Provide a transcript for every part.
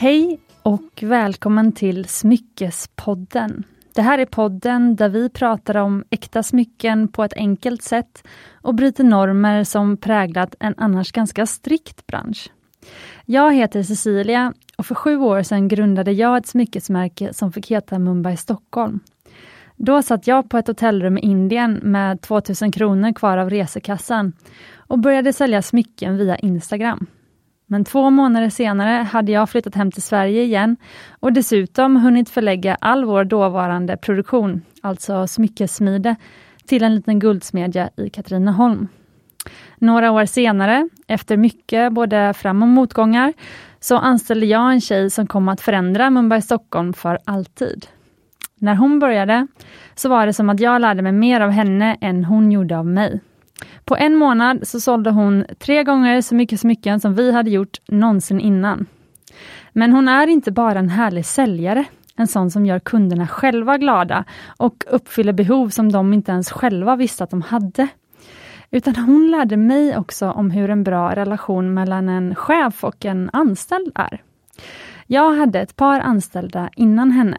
Hej och välkommen till Smyckespodden. Det här är podden där vi pratar om äkta smycken på ett enkelt sätt och bryter normer som präglat en annars ganska strikt bransch. Jag heter Cecilia och för sju år sedan grundade jag ett smyckesmärke som fick heta Mumbai Stockholm. Då satt jag på ett hotellrum i Indien med 2000 kronor kvar av resekassan och började sälja smycken via Instagram. Men två månader senare hade jag flyttat hem till Sverige igen och dessutom hunnit förlägga all vår dåvarande produktion, alltså smyckesmide, till en liten guldsmedja i Katrineholm. Några år senare, efter mycket både fram och motgångar, så anställde jag en tjej som kom att förändra Mumbai Stockholm för alltid. När hon började så var det som att jag lärde mig mer av henne än hon gjorde av mig. På en månad så sålde hon tre gånger så mycket smycken som vi hade gjort någonsin innan. Men hon är inte bara en härlig säljare, en sån som gör kunderna själva glada och uppfyller behov som de inte ens själva visste att de hade. Utan hon lärde mig också om hur en bra relation mellan en chef och en anställd är. Jag hade ett par anställda innan henne,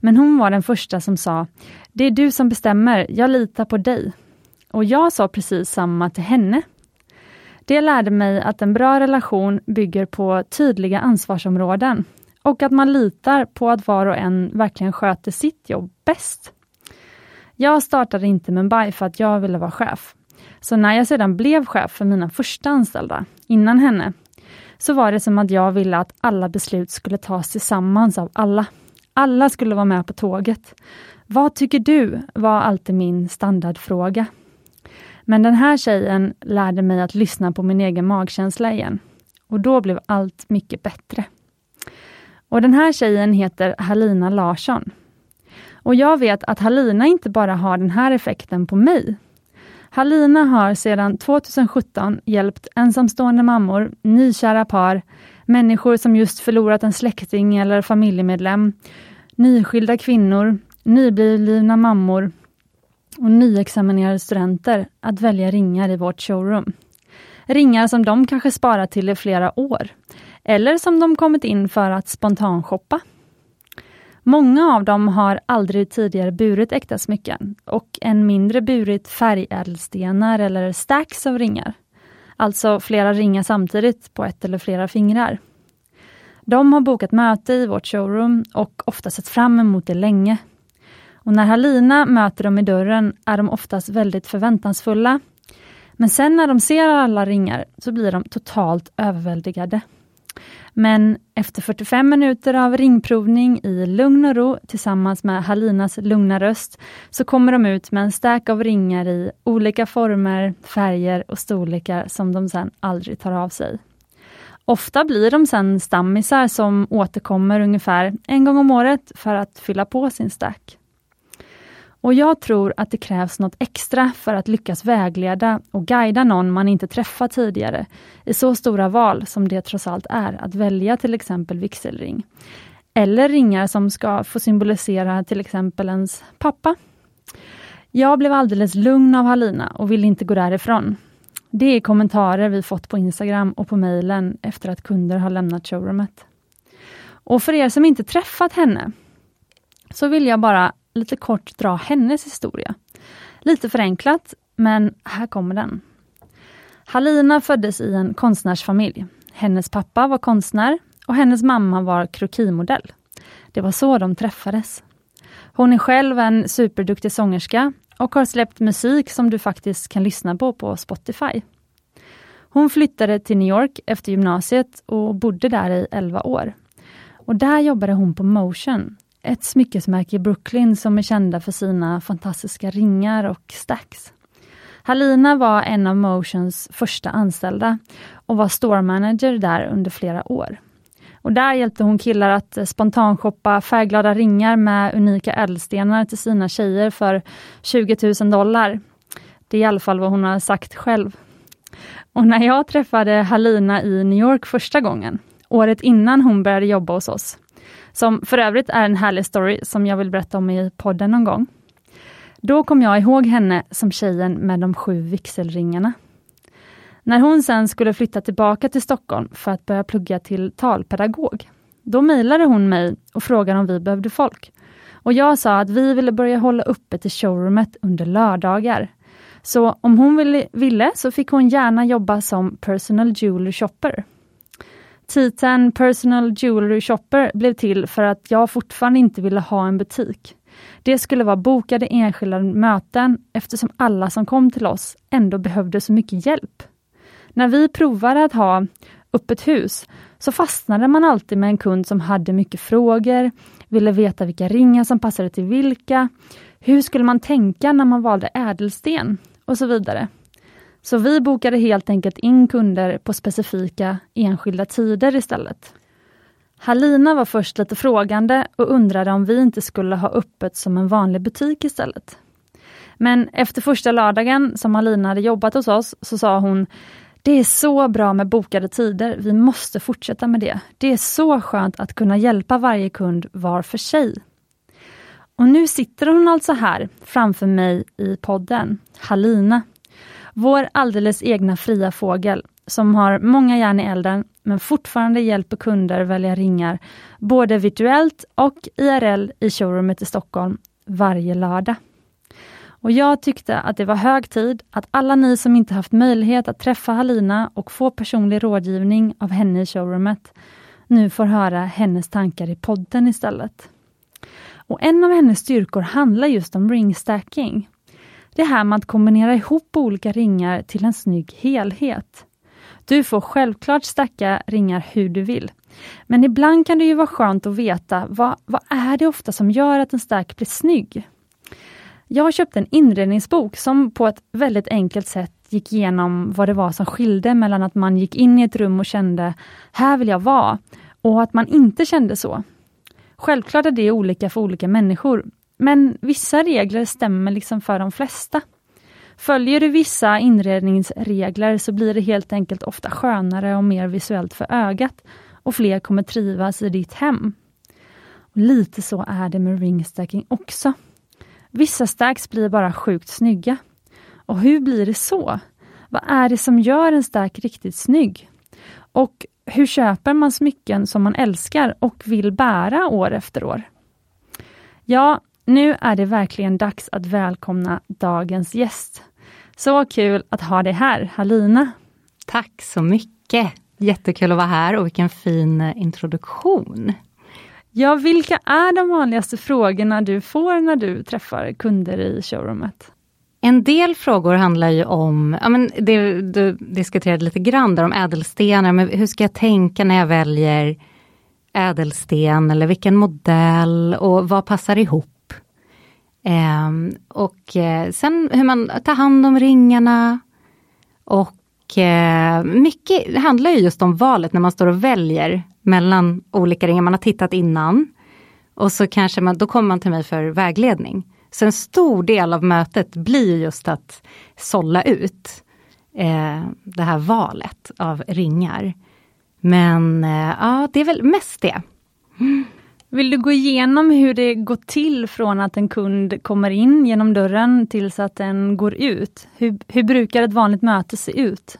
men hon var den första som sa, det är du som bestämmer, jag litar på dig. Och jag sa precis samma till henne. Det lärde mig att en bra relation bygger på tydliga ansvarsområden och att man litar på att var och en verkligen sköter sitt jobb bäst. Jag startade inte Mumbai för att jag ville vara chef. Så när jag sedan blev chef för mina första anställda, innan henne, så var det som att jag ville att alla beslut skulle tas tillsammans av alla. Alla skulle vara med på tåget. Vad tycker du? var alltid min standardfråga. Men den här tjejen lärde mig att lyssna på min egen magkänsla igen. Och då blev allt mycket bättre. Och den här tjejen heter Halina Larsson. Och jag vet att Halina inte bara har den här effekten på mig. Halina har sedan 2017 hjälpt ensamstående mammor, nykära par, människor som just förlorat en släkting eller familjemedlem, nyskilda kvinnor, nyblivna mammor och nyexaminerade studenter att välja ringar i vårt showroom. Ringar som de kanske sparat till i flera år, eller som de kommit in för att spontanshoppa. Många av dem har aldrig tidigare burit äkta smycken och än mindre burit färgädelstenar eller stacks av ringar. Alltså flera ringar samtidigt på ett eller flera fingrar. De har bokat möte i vårt showroom och ofta sett fram emot det länge och när Halina möter dem i dörren är de oftast väldigt förväntansfulla. Men sen när de ser alla ringar så blir de totalt överväldigade. Men efter 45 minuter av ringprovning i lugn och ro tillsammans med Halinas lugna röst så kommer de ut med en stack av ringar i olika former, färger och storlekar som de sen aldrig tar av sig. Ofta blir de sen stammisar som återkommer ungefär en gång om året för att fylla på sin stack. Och jag tror att det krävs något extra för att lyckas vägleda och guida någon man inte träffat tidigare i så stora val som det trots allt är att välja till exempel vigselring. Eller ringar som ska få symbolisera till exempel ens pappa. Jag blev alldeles lugn av Halina och ville inte gå därifrån. Det är kommentarer vi fått på Instagram och på mejlen efter att kunder har lämnat showroomet. Och för er som inte träffat henne, så vill jag bara lite kort dra hennes historia. Lite förenklat, men här kommer den. Halina föddes i en konstnärsfamilj. Hennes pappa var konstnär och hennes mamma var krokimodell. Det var så de träffades. Hon är själv en superduktig sångerska och har släppt musik som du faktiskt kan lyssna på på Spotify. Hon flyttade till New York efter gymnasiet och bodde där i 11 år. Och där jobbade hon på Motion, ett smyckesmärke i Brooklyn som är kända för sina fantastiska ringar och stacks. Halina var en av Motions första anställda och var store manager där under flera år. Och där hjälpte hon killar att spontanshoppa färgglada ringar med unika ädelstenar till sina tjejer för 20 000 dollar. Det är i alla fall vad hon har sagt själv. Och när jag träffade Halina i New York första gången, året innan hon började jobba hos oss, som för övrigt är en härlig story som jag vill berätta om i podden någon gång. Då kom jag ihåg henne som tjejen med de sju vigselringarna. När hon sen skulle flytta tillbaka till Stockholm för att börja plugga till talpedagog, Då mejlade hon mig och frågade om vi behövde folk. Och jag sa att vi ville börja hålla öppet i showroomet under lördagar. Så om hon ville, ville så fick hon gärna jobba som personal jewelry shopper. Titeln Personal Jewelry Shopper blev till för att jag fortfarande inte ville ha en butik. Det skulle vara bokade enskilda möten eftersom alla som kom till oss ändå behövde så mycket hjälp. När vi provade att ha öppet hus så fastnade man alltid med en kund som hade mycket frågor, ville veta vilka ringar som passade till vilka, hur skulle man tänka när man valde ädelsten och så vidare. Så vi bokade helt enkelt in kunder på specifika enskilda tider istället. Halina var först lite frågande och undrade om vi inte skulle ha öppet som en vanlig butik istället. Men efter första lördagen som Halina hade jobbat hos oss så sa hon Det är så bra med bokade tider, vi måste fortsätta med det. Det är så skönt att kunna hjälpa varje kund var för sig. Och nu sitter hon alltså här framför mig i podden, Halina. Vår alldeles egna fria fågel som har många järn i elden men fortfarande hjälper kunder välja ringar både virtuellt och IRL i showroomet i Stockholm varje lördag. Och jag tyckte att det var hög tid att alla ni som inte haft möjlighet att träffa Halina och få personlig rådgivning av henne i showroomet nu får höra hennes tankar i podden istället. Och En av hennes styrkor handlar just om ringstacking. Det här med att kombinera ihop olika ringar till en snygg helhet. Du får självklart stacka ringar hur du vill. Men ibland kan det ju vara skönt att veta vad, vad är det ofta som gör att en stack blir snygg? Jag har köpt en inredningsbok som på ett väldigt enkelt sätt gick igenom vad det var som skilde mellan att man gick in i ett rum och kände, här vill jag vara, och att man inte kände så. Självklart är det olika för olika människor, men vissa regler stämmer liksom för de flesta. Följer du vissa inredningsregler så blir det helt enkelt ofta skönare och mer visuellt för ögat och fler kommer trivas i ditt hem. Och lite så är det med ringstacking också. Vissa stacks blir bara sjukt snygga. Och hur blir det så? Vad är det som gör en stack riktigt snygg? Och hur köper man smycken som man älskar och vill bära år efter år? Ja, nu är det verkligen dags att välkomna dagens gäst. Så kul att ha dig här, Halina. Tack så mycket! Jättekul att vara här och vilken fin eh, introduktion. Ja, vilka är de vanligaste frågorna du får när du träffar kunder i showroomet? En del frågor handlar ju om, ja men det du diskuterade lite grann där om ädelstenar, men hur ska jag tänka när jag väljer ädelsten eller vilken modell och vad passar ihop? Eh, och eh, sen hur man tar hand om ringarna. Och eh, mycket handlar ju just om valet när man står och väljer mellan olika ringar man har tittat innan. Och så kanske man, då kommer man till mig för vägledning. Så en stor del av mötet blir just att sålla ut eh, det här valet av ringar. Men eh, ja, det är väl mest det. Mm. Vill du gå igenom hur det går till från att en kund kommer in genom dörren tills att den går ut? Hur, hur brukar ett vanligt möte se ut?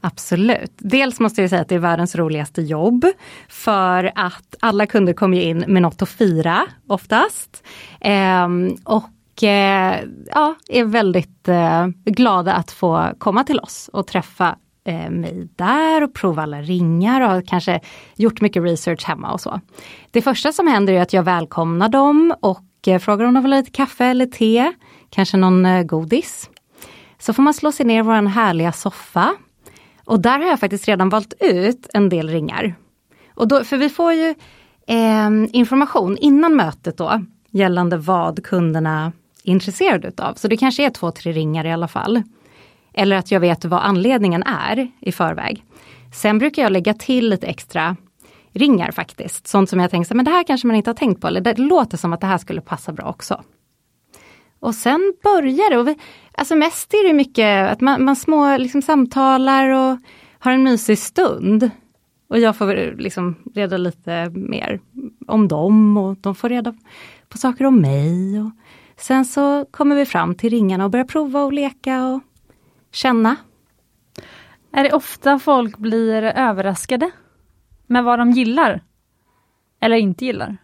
Absolut. Dels måste jag säga att det är världens roligaste jobb. För att alla kunder kommer in med något att fira oftast. Ehm, och eh, ja, är väldigt eh, glada att få komma till oss och träffa eh, mig där och prova alla ringar och har kanske gjort mycket research hemma och så. Det första som händer är att jag välkomnar dem och eh, frågar om de vill ha lite kaffe eller te, kanske någon eh, godis. Så får man slå sig ner i vår härliga soffa. Och där har jag faktiskt redan valt ut en del ringar. Och då, för vi får ju eh, information innan mötet då gällande vad kunderna är intresserade utav. Så det kanske är två, tre ringar i alla fall. Eller att jag vet vad anledningen är i förväg. Sen brukar jag lägga till lite extra ringar faktiskt. Sånt som jag tänker, men det här kanske man inte har tänkt på. Eller det låter som att det här skulle passa bra också. Och sen börjar det. Och vi, alltså mest är det mycket att man, man små liksom samtalar och har en mysig stund. Och jag får liksom reda lite mer om dem och de får reda på saker om mig. Och sen så kommer vi fram till ringarna och börjar prova och leka och känna. Är det ofta folk blir överraskade med vad de gillar? eller inte gillar?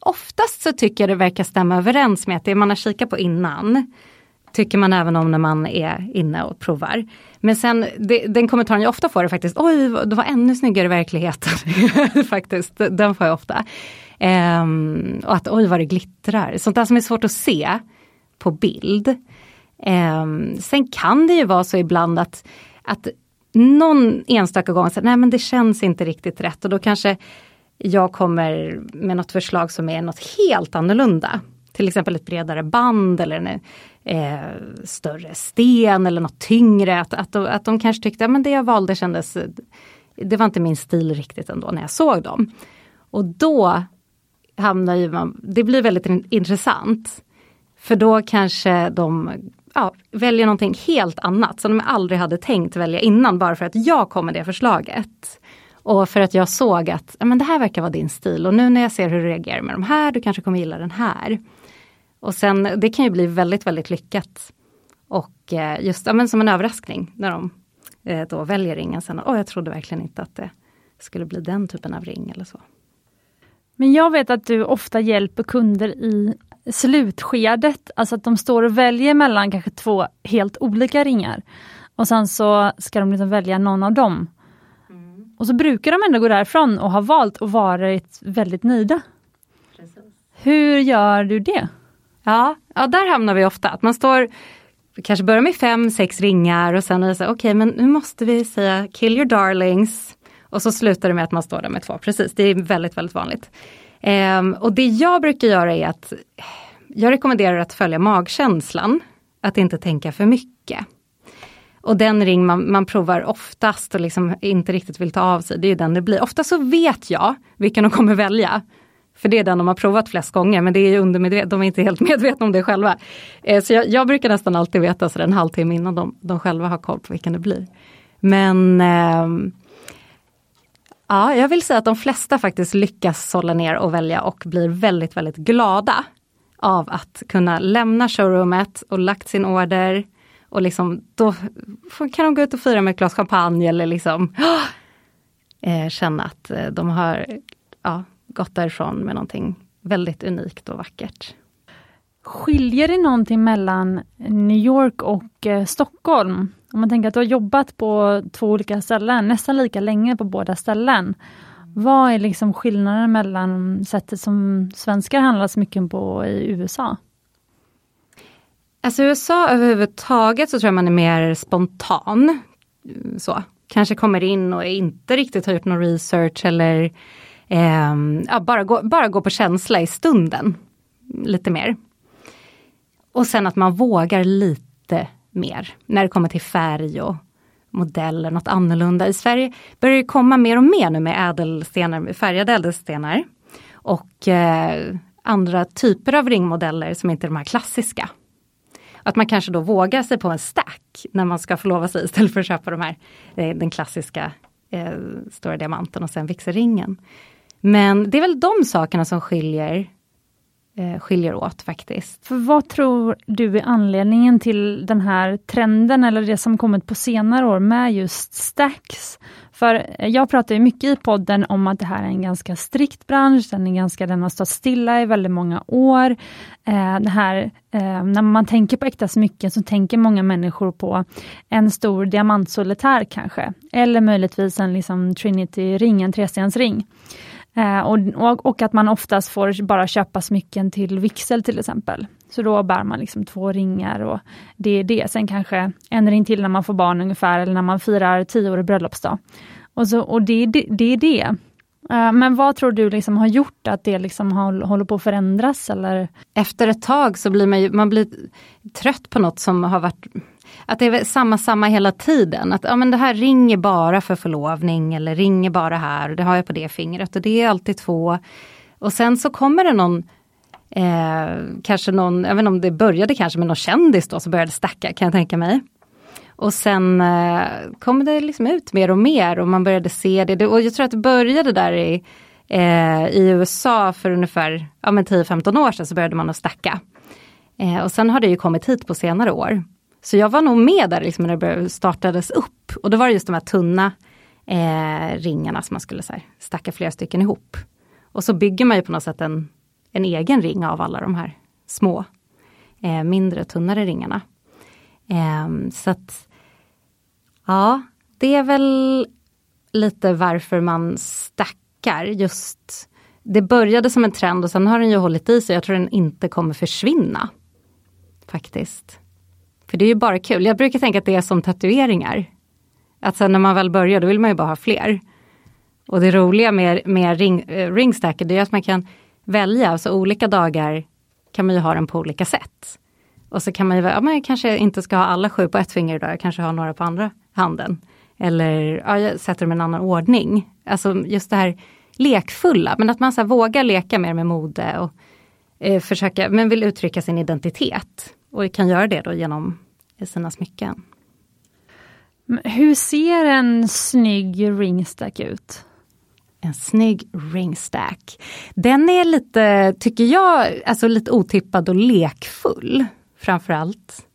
Oftast så tycker jag det verkar stämma överens med att det man har kikat på innan tycker man även om när man är inne och provar. Men sen det, den kommentaren jag ofta får är faktiskt, oj det var ännu snyggare i verkligheten. faktiskt, den får jag ofta. Ehm, och att oj vad det glittrar, sånt där som är svårt att se på bild. Ehm, sen kan det ju vara så ibland att, att någon enstaka gång, så, nej men det känns inte riktigt rätt och då kanske jag kommer med något förslag som är något helt annorlunda. Till exempel ett bredare band eller en eh, större sten eller något tyngre. Att, att, de, att de kanske tyckte att det jag valde kändes, det var inte min stil riktigt ändå när jag såg dem. Och då hamnar ju man, det blir väldigt intressant. För då kanske de ja, väljer någonting helt annat som de aldrig hade tänkt välja innan bara för att jag kom med det förslaget. Och för att jag såg att men det här verkar vara din stil och nu när jag ser hur du reagerar med de här, du kanske kommer gilla den här. Och sen det kan ju bli väldigt, väldigt lyckat. Och eh, just ja, men som en överraskning när de eh, då väljer ringen. Sen, oh, jag trodde verkligen inte att det skulle bli den typen av ring eller så. Men jag vet att du ofta hjälper kunder i slutskedet, alltså att de står och väljer mellan kanske två helt olika ringar. Och sen så ska de liksom välja någon av dem. Mm. Och så brukar de ändå gå därifrån och ha valt och varit väldigt nöjda. Precis. Hur gör du det? Ja, ja, där hamnar vi ofta. Att man står, kanske börjar med fem, sex ringar och sen är det så okej okay, men nu måste vi säga kill your darlings. Och så slutar det med att man står där med två, precis. Det är väldigt, väldigt vanligt. Eh, och det jag brukar göra är att jag rekommenderar att följa magkänslan. Att inte tänka för mycket. Och den ring man, man provar oftast och liksom inte riktigt vill ta av sig, det är den det blir. Ofta så vet jag vilken de kommer välja. För det är den de har provat flest gånger men det är undermedvetet, de är inte helt medvetna om det själva. Eh, så jag, jag, brukar nästan alltid veta så en halvtimme innan de, de själva har koll på vilken det blir. Men eh, ja, jag vill säga att de flesta faktiskt lyckas sålla ner och välja och blir väldigt, väldigt glada av att kunna lämna showroomet och lagt sin order. Och liksom, då kan de gå ut och fira med ett glas champagne eller liksom eh, känna att eh, de har ja, gått därifrån med någonting väldigt unikt och vackert. Skiljer det någonting mellan New York och eh, Stockholm? Om man tänker att du har jobbat på två olika ställen, nästan lika länge på båda ställen. Vad är liksom skillnaden mellan sättet som svenskar handlar smycken på i USA? Alltså i USA överhuvudtaget så tror jag man är mer spontan. Så. Kanske kommer in och inte riktigt har gjort någon research eller eh, ja, bara, gå, bara gå på känsla i stunden. Lite mer. Och sen att man vågar lite mer när det kommer till färg och modeller, något annorlunda. I Sverige börjar det komma mer och mer nu med ädelstenar, färgade ädelstenar. Och eh, andra typer av ringmodeller som inte är de här klassiska. Att man kanske då vågar sig på en stack när man ska förlova sig istället för att köpa de här, eh, den klassiska eh, stora diamanten och sen vigselringen. Men det är väl de sakerna som skiljer eh, skiljer åt faktiskt. För vad tror du är anledningen till den här trenden eller det som kommit på senare år med just stacks? För eh, jag pratar ju mycket i podden om att det här är en ganska strikt bransch, den, är ganska, den har stått stilla i väldigt många år. Eh, det här, eh, när man tänker på äkta smycken så tänker många människor på en stor diamantsolitär kanske, eller möjligtvis en liksom Trinity-ring, en trestensring. Eh, och, och, och, att man oftast får bara köpa smycken till vigsel till exempel. Så då bär man liksom två ringar och det är det. Sen kanske en ring till när man får barn ungefär, eller när man firar tioårig bröllopsdag. Och, så, och det, det, det är det. Eh, men vad tror du liksom har gjort att det liksom håller på att förändras? Eller? Efter ett tag så blir man, ju, man blir trött på något som har varit att det är samma, samma hela tiden. Att ja, men det här ringer bara för förlovning eller ringer bara här och det har jag på det fingret och det är alltid två. Och sen så kommer det någon eh, kanske någon, jag vet inte om det började kanske med någon kändis då som började stacka kan jag tänka mig. Och sen eh, kom det liksom ut mer och mer och man började se det. Och jag tror att det började där i, eh, i USA för ungefär ja, 10-15 år sedan så började man att stacka. Eh, och sen har det ju kommit hit på senare år. Så jag var nog med där liksom när det startades upp. Och då var det just de här tunna eh, ringarna som man skulle så här, stacka flera stycken ihop. Och så bygger man ju på något sätt en, en egen ring av alla de här små, eh, mindre, tunnare ringarna. Eh, så att, ja, det är väl lite varför man stackar just det började som en trend och sen har den ju hållit i sig. Jag tror den inte kommer försvinna. Faktiskt. För det är ju bara kul. Jag brukar tänka att det är som tatueringar. Att sen när man väl börjar då vill man ju bara ha fler. Och det roliga med, med ring, äh, ringstacker det är att man kan välja, alltså olika dagar kan man ju ha den på olika sätt. Och så kan man ju, ja, man kanske inte ska ha alla sju på ett finger idag, jag kanske har några på andra handen. Eller ja, jag sätter dem i en annan ordning. Alltså just det här lekfulla, men att man så vågar leka mer med mode och eh, försöka, men vill uttrycka sin identitet. Och kan göra det då genom sina smycken. Hur ser en snygg ringstack ut? En snygg ringstack. Den är lite, tycker jag, alltså lite otippad och lekfull framförallt.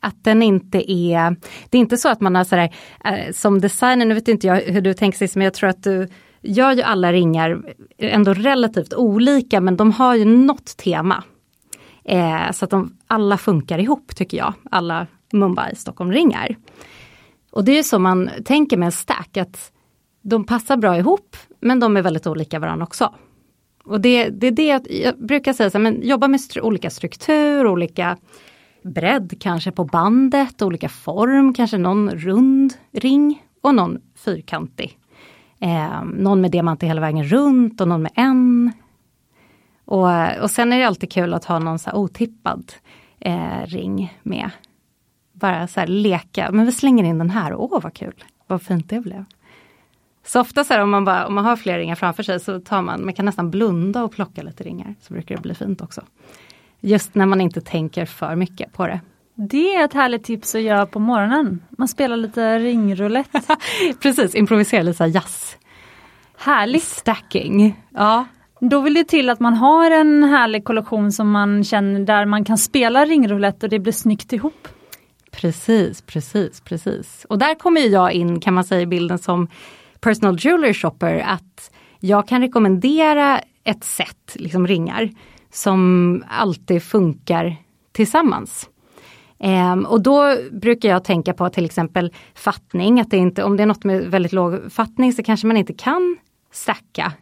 Att den inte är, det är inte så att man har sådär, eh, som designer, nu vet inte jag hur du tänker men jag tror att du gör ju alla ringar ändå relativt olika men de har ju något tema. Eh, så att de alla funkar ihop tycker jag, alla Mumbai Stockholm-ringar. Och det är så man tänker med en stack, att de passar bra ihop men de är väldigt olika varandra också. Och det, det är det jag brukar säga, så här, men jobba med stru olika struktur, olika bredd kanske på bandet, olika form, kanske någon rund ring och någon fyrkantig. Eh, någon med diamanter hela vägen runt och någon med en. Och, och sen är det alltid kul att ha någon så otippad eh, ring med. Bara så här leka, men vi slänger in den här, åh vad kul, vad fint det blev. Så ofta så här, om, man bara, om man har fler ringar framför sig så tar man, man kan nästan blunda och plocka lite ringar, så brukar det bli fint också. Just när man inte tänker för mycket på det. Det är ett härligt tips att göra på morgonen. Man spelar lite ringroulette. Precis, improvisera lite jazz. Härligt! Stacking. Ja. Då vill det till att man har en härlig kollektion som man känner där man kan spela ringroulette och det blir snyggt ihop. Precis, precis, precis. Och där kommer jag in kan man säga i bilden som personal jewelry shopper att jag kan rekommendera ett set, liksom ringar, som alltid funkar tillsammans. Um, och då brukar jag tänka på till exempel fattning, att det inte, om det är något med väldigt låg fattning så kanske man inte kan stacka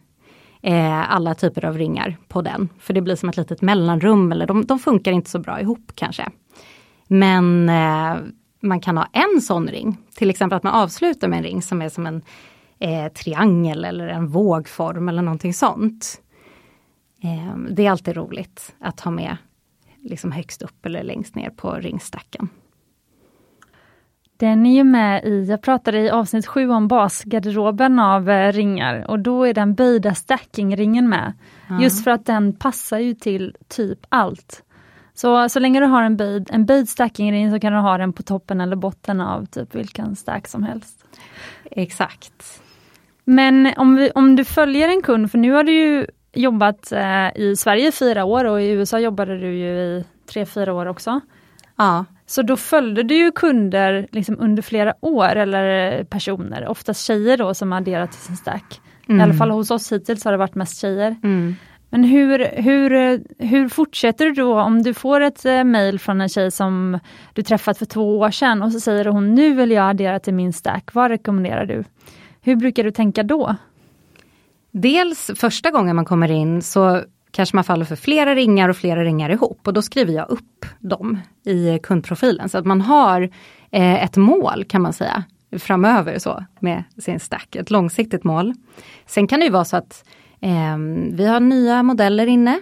eh, alla typer av ringar på den. För det blir som ett litet mellanrum eller de, de funkar inte så bra ihop kanske. Men eh, man kan ha en sån ring, till exempel att man avslutar med en ring som är som en eh, triangel eller en vågform eller någonting sånt. Eh, det är alltid roligt att ha med liksom högst upp eller längst ner på ringstacken. Den är ju med i, jag pratade i avsnitt 7 om basgarderoben av eh, ringar och då är den böjda stackingringen med. Ja. Just för att den passar ju till typ allt. Så, så länge du har en böjd, en böjd stackingring så kan du ha den på toppen eller botten av typ vilken stack som helst. Exakt. Men om, vi, om du följer en kund, för nu har du ju jobbat eh, i Sverige i fyra år och i USA jobbade du ju i tre, fyra år också. Ja. Så då följde du ju kunder liksom under flera år eller personer, oftast tjejer då som adderat till sin stack. Mm. I alla fall hos oss hittills har det varit mest tjejer. Mm. Men hur, hur, hur fortsätter du då om du får ett eh, mail från en tjej som du träffat för två år sedan och så säger hon nu vill jag addera till min stack, vad rekommenderar du? Hur brukar du tänka då? Dels första gången man kommer in så kanske man faller för flera ringar och flera ringar ihop och då skriver jag upp dem i kundprofilen så att man har eh, ett mål kan man säga framöver så med sin stack, ett långsiktigt mål. Sen kan det ju vara så att eh, vi har nya modeller inne.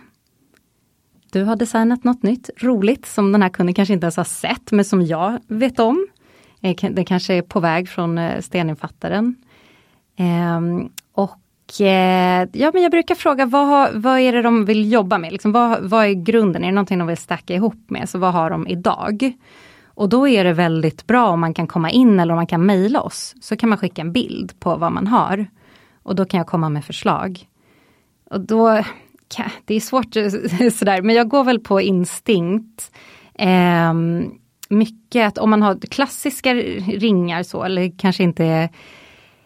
Du har designat något nytt roligt som den här kunden kanske inte ens har sett men som jag vet om. Eh, det kanske är på väg från eh, steninfattaren. Eh, och Eh, ja, men jag brukar fråga vad, vad är det de vill jobba med? Liksom, vad, vad är grunden? Är det någonting de vill stacka ihop med? Så vad har de idag? Och då är det väldigt bra om man kan komma in eller om man kan mejla oss. Så kan man skicka en bild på vad man har. Och då kan jag komma med förslag. Och då, det är svårt sådär, men jag går väl på instinkt. Eh, mycket att om man har klassiska ringar så, eller kanske inte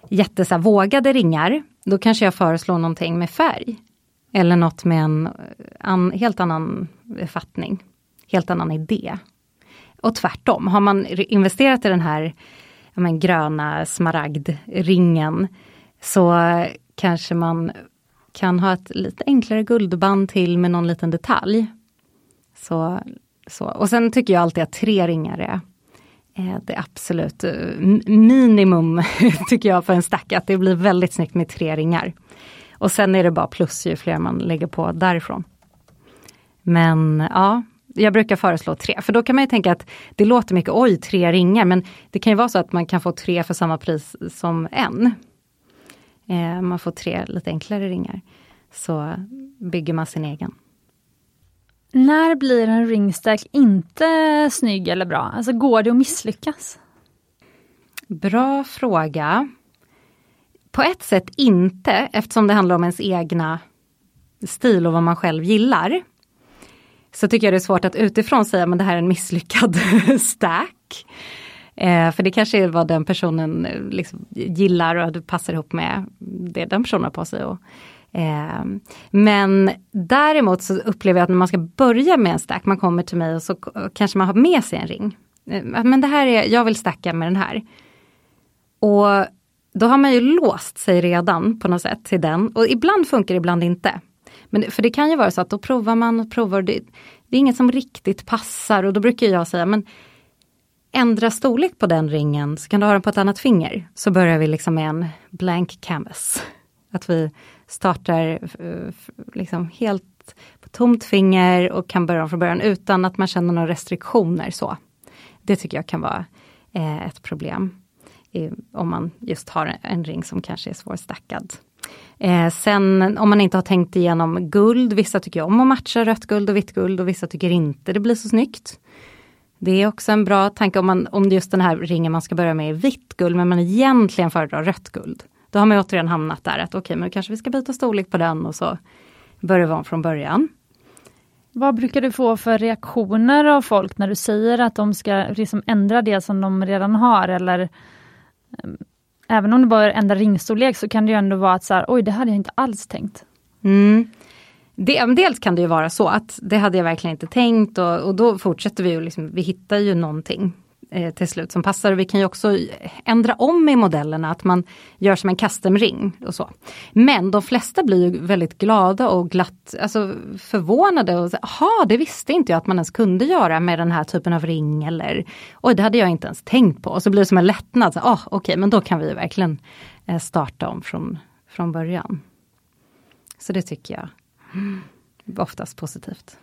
jättevågade ringar, då kanske jag föreslår någonting med färg. Eller något med en an, helt annan fattning, helt annan idé. Och tvärtom, har man investerat i den här men, gröna smaragdringen så kanske man kan ha ett lite enklare guldband till med någon liten detalj. Så, så. Och sen tycker jag alltid att tre ringar är Eh, det absolut eh, minimum tycker jag för en stack, att det blir väldigt snyggt med tre ringar. Och sen är det bara plus ju fler man lägger på därifrån. Men ja, jag brukar föreslå tre, för då kan man ju tänka att det låter mycket, oj tre ringar, men det kan ju vara så att man kan få tre för samma pris som en. Eh, man får tre lite enklare ringar. Så bygger man sin egen. När blir en ringstack inte snygg eller bra? Alltså går det att misslyckas? Bra fråga. På ett sätt inte, eftersom det handlar om ens egna stil och vad man själv gillar. Så tycker jag det är svårt att utifrån säga att det här är en misslyckad stack. Eh, för det kanske är vad den personen eh, liksom gillar och det passar ihop med det den personen har på sig. Och, eh, men däremot så upplever jag att när man ska börja med en stack, man kommer till mig och så kanske man har med sig en ring. Eh, men det här är, jag vill stacka med den här. Och då har man ju låst sig redan på något sätt till den och ibland funkar det, ibland inte. Men för det kan ju vara så att då provar man och provar, det, det är inget som riktigt passar och då brukar jag säga men ändra storlek på den ringen så kan du ha den på ett annat finger. Så börjar vi liksom med en blank canvas. Att vi startar eh, liksom helt på tomt finger och kan börja från början utan att man känner några restriktioner. så. Det tycker jag kan vara eh, ett problem. om man just har en ring som kanske är svårstackad. Eh, sen om man inte har tänkt igenom guld, vissa tycker om att matcha rött guld och vitt guld och vissa tycker inte det blir så snyggt. Det är också en bra tanke om, man, om just den här ringen man ska börja med är vitt guld men man egentligen föredrar rött guld. Då har man återigen hamnat där att okej okay, men kanske vi ska byta storlek på den och så börjar vi om från början. Vad brukar du få för reaktioner av folk när du säger att de ska liksom ändra det som de redan har eller ehm, Även om du bara ändrar ringstorlek så kan det ju ändå vara att så här, oj det hade jag inte alls tänkt. Mm. Det, dels kan det ju vara så att det hade jag verkligen inte tänkt och, och då fortsätter vi ju, liksom, vi hittar ju någonting eh, till slut som passar. Vi kan ju också ändra om i modellerna, att man gör som en custom-ring och så. Men de flesta blir ju väldigt glada och glatt alltså förvånade och jaha, det visste inte jag att man ens kunde göra med den här typen av ring eller oj, det hade jag inte ens tänkt på. Och så blir det som en lättnad, ah, okej, okay, men då kan vi verkligen eh, starta om från, från början. Så det tycker jag oftast positivt.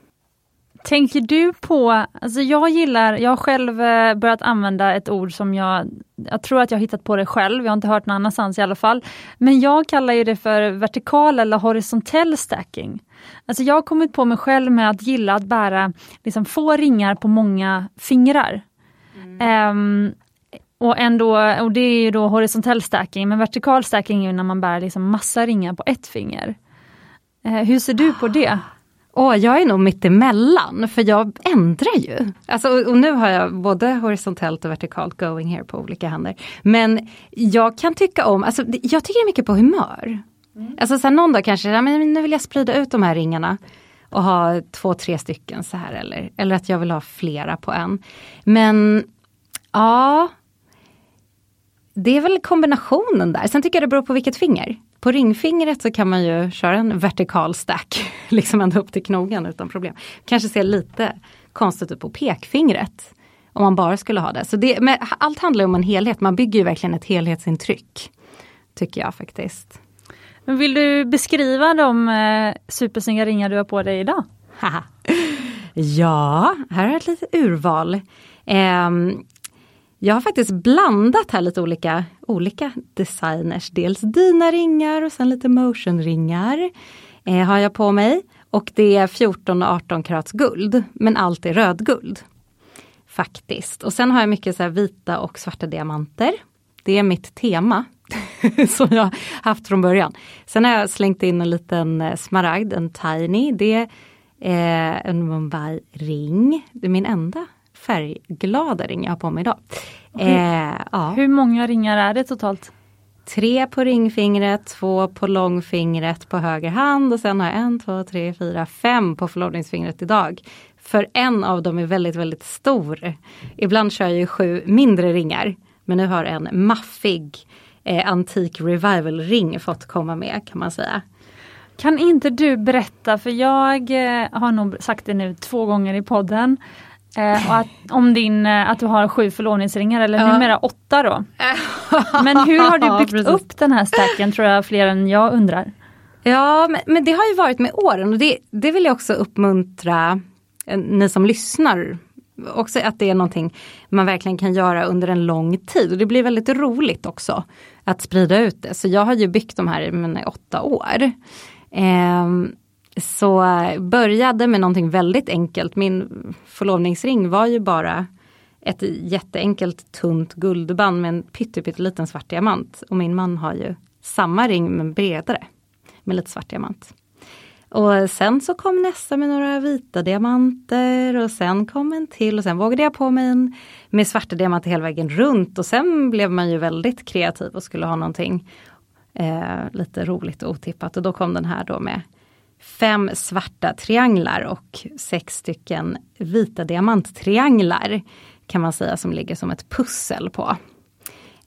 Tänker du på, alltså jag gillar, jag har själv eh, börjat använda ett ord som jag, jag tror att jag hittat på det själv, jag har inte hört någon annanstans i alla fall. Men jag kallar ju det för vertikal eller horisontell stacking. Alltså jag har kommit på mig själv med att gilla att bära liksom få ringar på många fingrar. Mm. Um, och, ändå, och det är ju då horisontell stacking, men vertikal stacking är när man bär liksom massa ringar på ett finger. Uh, hur ser du på det? Åh, jag är nog mittemellan, för jag ändrar ju. Alltså, och nu har jag både horisontellt och vertikalt going here på olika händer. Men jag kan tycka om, alltså, jag tycker mycket på humör. Mm. Alltså så någon dag kanske, ja, men nu vill jag sprida ut de här ringarna och ha två, tre stycken så här eller, eller att jag vill ha flera på en. Men ja, det är väl kombinationen där. Sen tycker jag det beror på vilket finger. På ringfingret så kan man ju köra en vertikal stack, liksom ända upp till knogen utan problem. Kanske ser lite konstigt ut på pekfingret. Om man bara skulle ha det. Så det, men allt handlar om en helhet, man bygger ju verkligen ett helhetsintryck. Tycker jag faktiskt. Vill du beskriva de eh, supersnygga ringar du har på dig idag? ja, här har jag ett litet urval. Eh, jag har faktiskt blandat här lite olika, olika designers. Dels dina ringar och sen lite motionringar eh, har jag på mig. Och det är 14 och 18 karats guld, men allt är rödguld. Faktiskt. Och sen har jag mycket så vita och svarta diamanter. Det är mitt tema som jag haft från början. Sen har jag slängt in en liten eh, smaragd, en tiny. Det är eh, en Mumbai-ring. Det är min enda färgglada ring jag har på mig idag. Hur, eh, ja. hur många ringar är det totalt? tre på ringfingret, två på långfingret på höger hand och sen har jag en, två, tre, fyra, fem på förlovningsfingret idag. För en av dem är väldigt, väldigt stor. Ibland kör jag ju sju mindre ringar. Men nu har en maffig eh, antik revival ring fått komma med kan man säga. Kan inte du berätta, för jag eh, har nog sagt det nu två gånger i podden, eh, att, om din, eh, att du har sju förlovningsringar eller ja. numera åtta då. Men hur har du byggt upp den här stacken tror jag fler än jag undrar. Ja men, men det har ju varit med åren och det, det vill jag också uppmuntra eh, ni som lyssnar också att det är någonting man verkligen kan göra under en lång tid och det blir väldigt roligt också att sprida ut det. Så jag har ju byggt de här i mina åtta år. Eh, så började med någonting väldigt enkelt. Min förlovningsring var ju bara ett jätteenkelt tunt guldband med en pytteliten svart diamant. Och min man har ju samma ring men bredare med lite svart diamant. Och sen så kom nästa med några vita diamanter och sen kom en till och sen vågade jag på mig en med svarta diamanter hela vägen runt och sen blev man ju väldigt kreativ och skulle ha någonting eh, lite roligt och otippat och då kom den här då med fem svarta trianglar och sex stycken vita diamanttrianglar kan man säga som ligger som ett pussel på.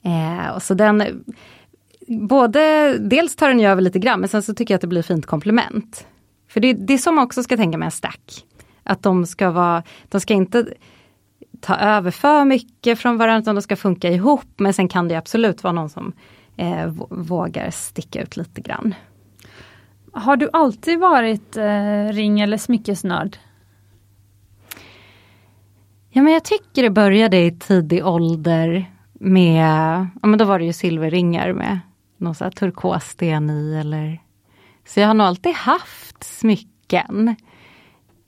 Eh, och så den både, dels tar den ju över lite grann men sen så tycker jag att det blir fint komplement. För det, det är så man också ska tänka med en stack. Att de ska vara, de ska inte ta över för mycket från varandra utan de ska funka ihop men sen kan det absolut vara någon som eh, vågar sticka ut lite grann. Har du alltid varit eh, ring eller smyckesnörd? Ja men jag tycker det började i tidig ålder med, ja men då var det ju silverringar med någon sån här turkossten i eller Så jag har nog alltid haft smycken.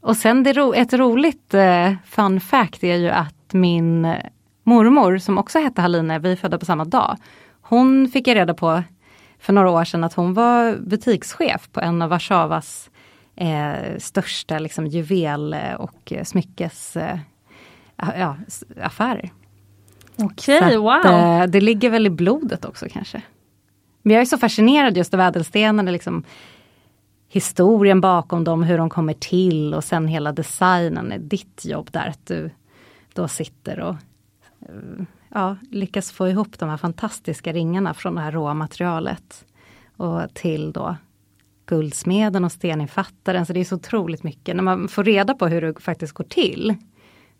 Och sen det, ett roligt eh, fun fact är ju att min mormor som också hette Haline, vi är födda på samma dag. Hon fick jag reda på för några år sedan att hon var butikschef på en av Warszawas eh, största liksom, juvel och smyckes eh, affärer. Okej, okay, wow! Eh, det ligger väl i blodet också kanske. Men jag är så fascinerad just av ädelstenarna, liksom, historien bakom dem, hur de kommer till och sen hela designen. Ditt jobb där, att du då sitter och eh, ja, lyckas få ihop de här fantastiska ringarna från det här råmaterialet. Och till då guldsmeden och steninfattaren. Så det är så otroligt mycket. När man får reda på hur det faktiskt går till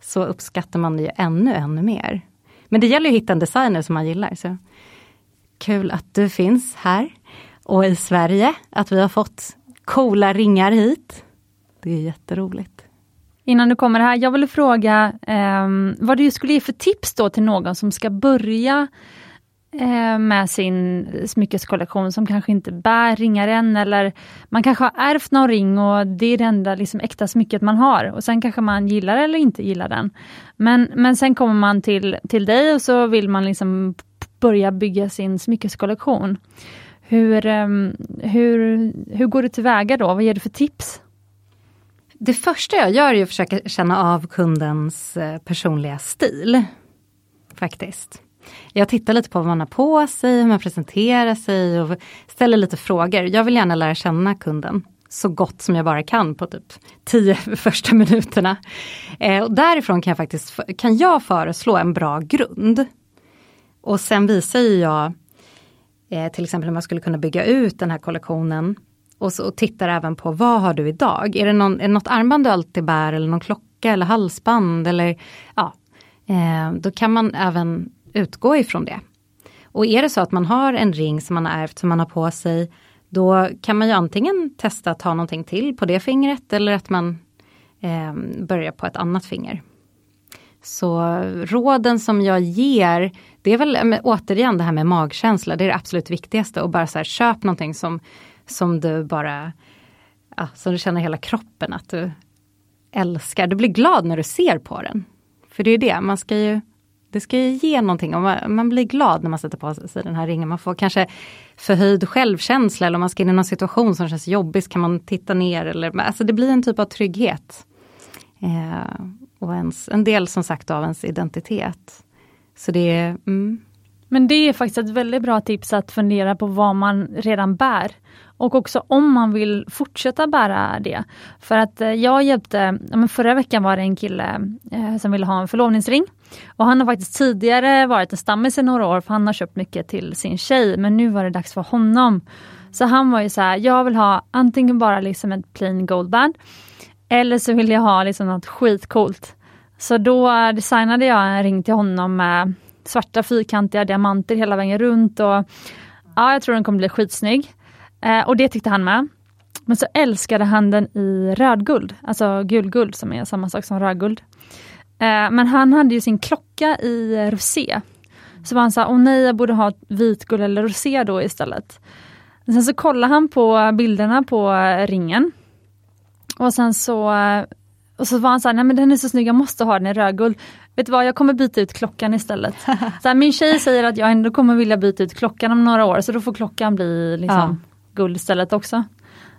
så uppskattar man det ju ännu, ännu mer. Men det gäller ju att hitta en designer som man gillar. Så Kul att du finns här och i Sverige, att vi har fått coola ringar hit. Det är jätteroligt. Innan du kommer här, jag vill fråga eh, vad du skulle ge för tips då till någon som ska börja eh, med sin smyckeskollektion som kanske inte bär ringar än eller man kanske har ärvt någon ring och det är det enda liksom, äkta smycket man har och sen kanske man gillar eller inte gillar den. Men, men sen kommer man till, till dig och så vill man liksom börja bygga sin smyckeskollektion. Hur, ehm, hur, hur går du tillväga då? Vad ger du för tips? Det första jag gör är att försöka känna av kundens eh, personliga stil. Faktiskt. Jag tittar lite på vad man har på sig, hur man presenterar sig och ställer lite frågor. Jag vill gärna lära känna kunden så gott som jag bara kan på typ tio första minuterna. Eh, och därifrån kan jag faktiskt kan jag föreslå en bra grund. Och sen visar jag eh, till exempel hur man skulle kunna bygga ut den här kollektionen och, så, och tittar även på vad har du idag? Är det, någon, är det något armband du alltid bär eller någon klocka eller halsband eller ja, eh, då kan man även utgå ifrån det. Och är det så att man har en ring som man har ärvt som man har på sig då kan man ju antingen testa att ha någonting till på det fingret eller att man eh, börjar på ett annat finger. Så råden som jag ger, det är väl återigen det här med magkänsla, det är det absolut viktigaste. Och bara så här, köp någonting som, som du bara, ja, som du känner hela kroppen att du älskar. Du blir glad när du ser på den. För det är det, man ska ju det ska ju ge någonting och man, man, blir glad när man sätter på sig den här ringen. Man får kanske förhöjd självkänsla eller om man ska in i någon situation som känns jobbig så kan man titta ner. Eller, alltså det blir en typ av trygghet. Eh, och ens, en del som sagt av ens identitet. Så det är, mm. Men det är faktiskt ett väldigt bra tips att fundera på vad man redan bär. Och också om man vill fortsätta bära det. För att eh, jag hjälpte, förra veckan var det en kille eh, som ville ha en förlovningsring. Och han har faktiskt tidigare varit en stammis i några år för han har köpt mycket till sin tjej men nu var det dags för honom. Så han var ju så här, jag vill ha antingen bara liksom ett plain goldband eller så vill jag ha liksom något skitcoolt. Så då designade jag en ring till honom med svarta fyrkantiga diamanter hela vägen runt och ja, jag tror den kommer bli skitsnygg. Eh, och det tyckte han med. Men så älskade han den i rödguld, alltså gulguld som är samma sak som rödguld. Eh, men han hade ju sin klocka i rosé. Så var han sa, åh nej jag borde ha vitguld eller rosé då istället. Sen så kollade han på bilderna på ringen. Och sen så och så var han såhär, nej men den är så snygg, jag måste ha den i rödguld. Vet du vad, jag kommer byta ut klockan istället. så här, min tjej säger att jag ändå kommer vilja byta ut klockan om några år, så då får klockan bli liksom, ja. Guld istället också.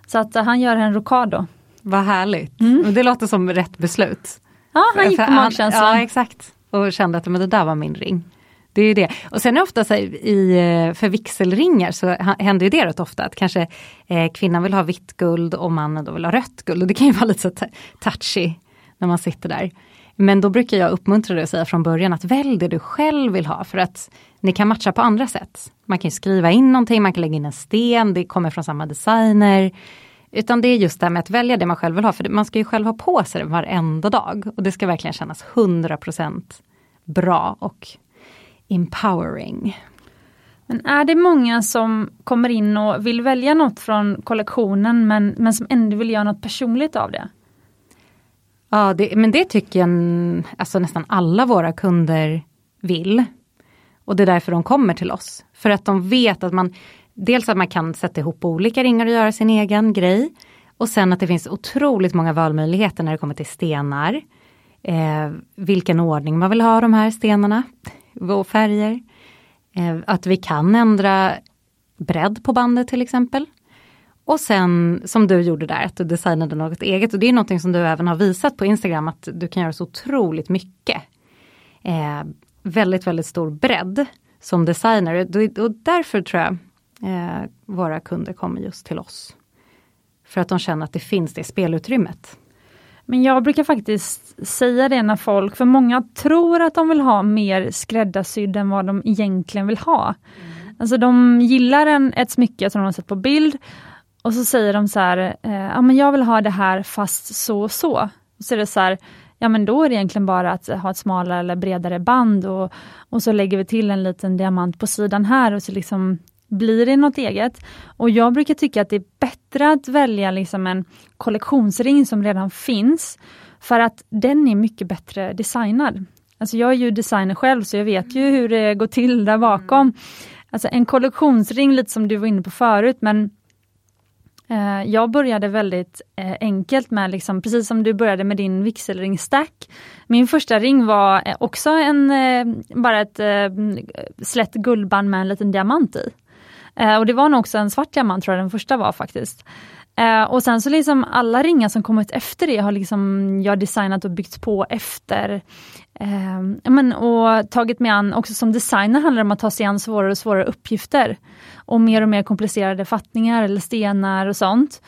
Så att uh, han gör en rokad då. Vad härligt, mm. det låter som rätt beslut. Ja, han gick på magkänslan. Ja, exakt. Och kände att men det där var min ring. Det är det. Och sen är ofta så i, eh, för vigselringar så händer ju det rätt ofta att kanske eh, kvinnan vill ha vitt guld och mannen då vill ha rött guld. Och det kan ju vara lite så touchy när man sitter där. Men då brukar jag uppmuntra dig att säga från början att välj det du själv vill ha för att ni kan matcha på andra sätt. Man kan skriva in någonting, man kan lägga in en sten, det kommer från samma designer. Utan det är just det här med att välja det man själv vill ha, för man ska ju själv ha på sig det varenda dag. Och det ska verkligen kännas 100% bra och empowering. Men är det många som kommer in och vill välja något från kollektionen men, men som ändå vill göra något personligt av det? Ja, det, men det tycker jag alltså nästan alla våra kunder vill. Och det är därför de kommer till oss. För att de vet att man, dels att man kan sätta ihop olika ringar och göra sin egen grej. Och sen att det finns otroligt många valmöjligheter när det kommer till stenar. Eh, vilken ordning man vill ha de här stenarna och färger. Eh, att vi kan ändra bredd på bandet till exempel. Och sen som du gjorde där, att du designade något eget och det är något som du även har visat på Instagram att du kan göra så otroligt mycket. Eh, väldigt, väldigt stor bredd som designer och därför tror jag eh, våra kunder kommer just till oss. För att de känner att det finns det spelutrymmet. Men jag brukar faktiskt säga det när folk, för många tror att de vill ha mer skräddarsydd än vad de egentligen vill ha. Mm. Alltså de gillar en, ett smycke som de har sett på bild och så säger de så här, eh, ja men jag vill ha det här fast så och så. Och så är det så här, ja men då är det egentligen bara att ha ett smalare eller bredare band och, och så lägger vi till en liten diamant på sidan här och så liksom blir det något eget. Och jag brukar tycka att det är bättre att välja liksom en kollektionsring som redan finns, för att den är mycket bättre designad. Alltså jag är ju designer själv så jag vet ju hur det går till där bakom. Alltså en kollektionsring, lite som du var inne på förut, men Eh, jag började väldigt eh, enkelt med, liksom, precis som du började med din vigselringstack. Min första ring var eh, också en, bara ett slätt guldband med en liten diamant i. Och det var nog också en svart diamant tror jag den första var faktiskt. Och sen så liksom alla ringar som kommit efter det har liksom jag designat och byggt på efter. Eh, men, och tagit mig an, också som designer handlar det om att ta sig an svårare och svårare uppgifter. Och mer och mer komplicerade fattningar eller stenar och sånt.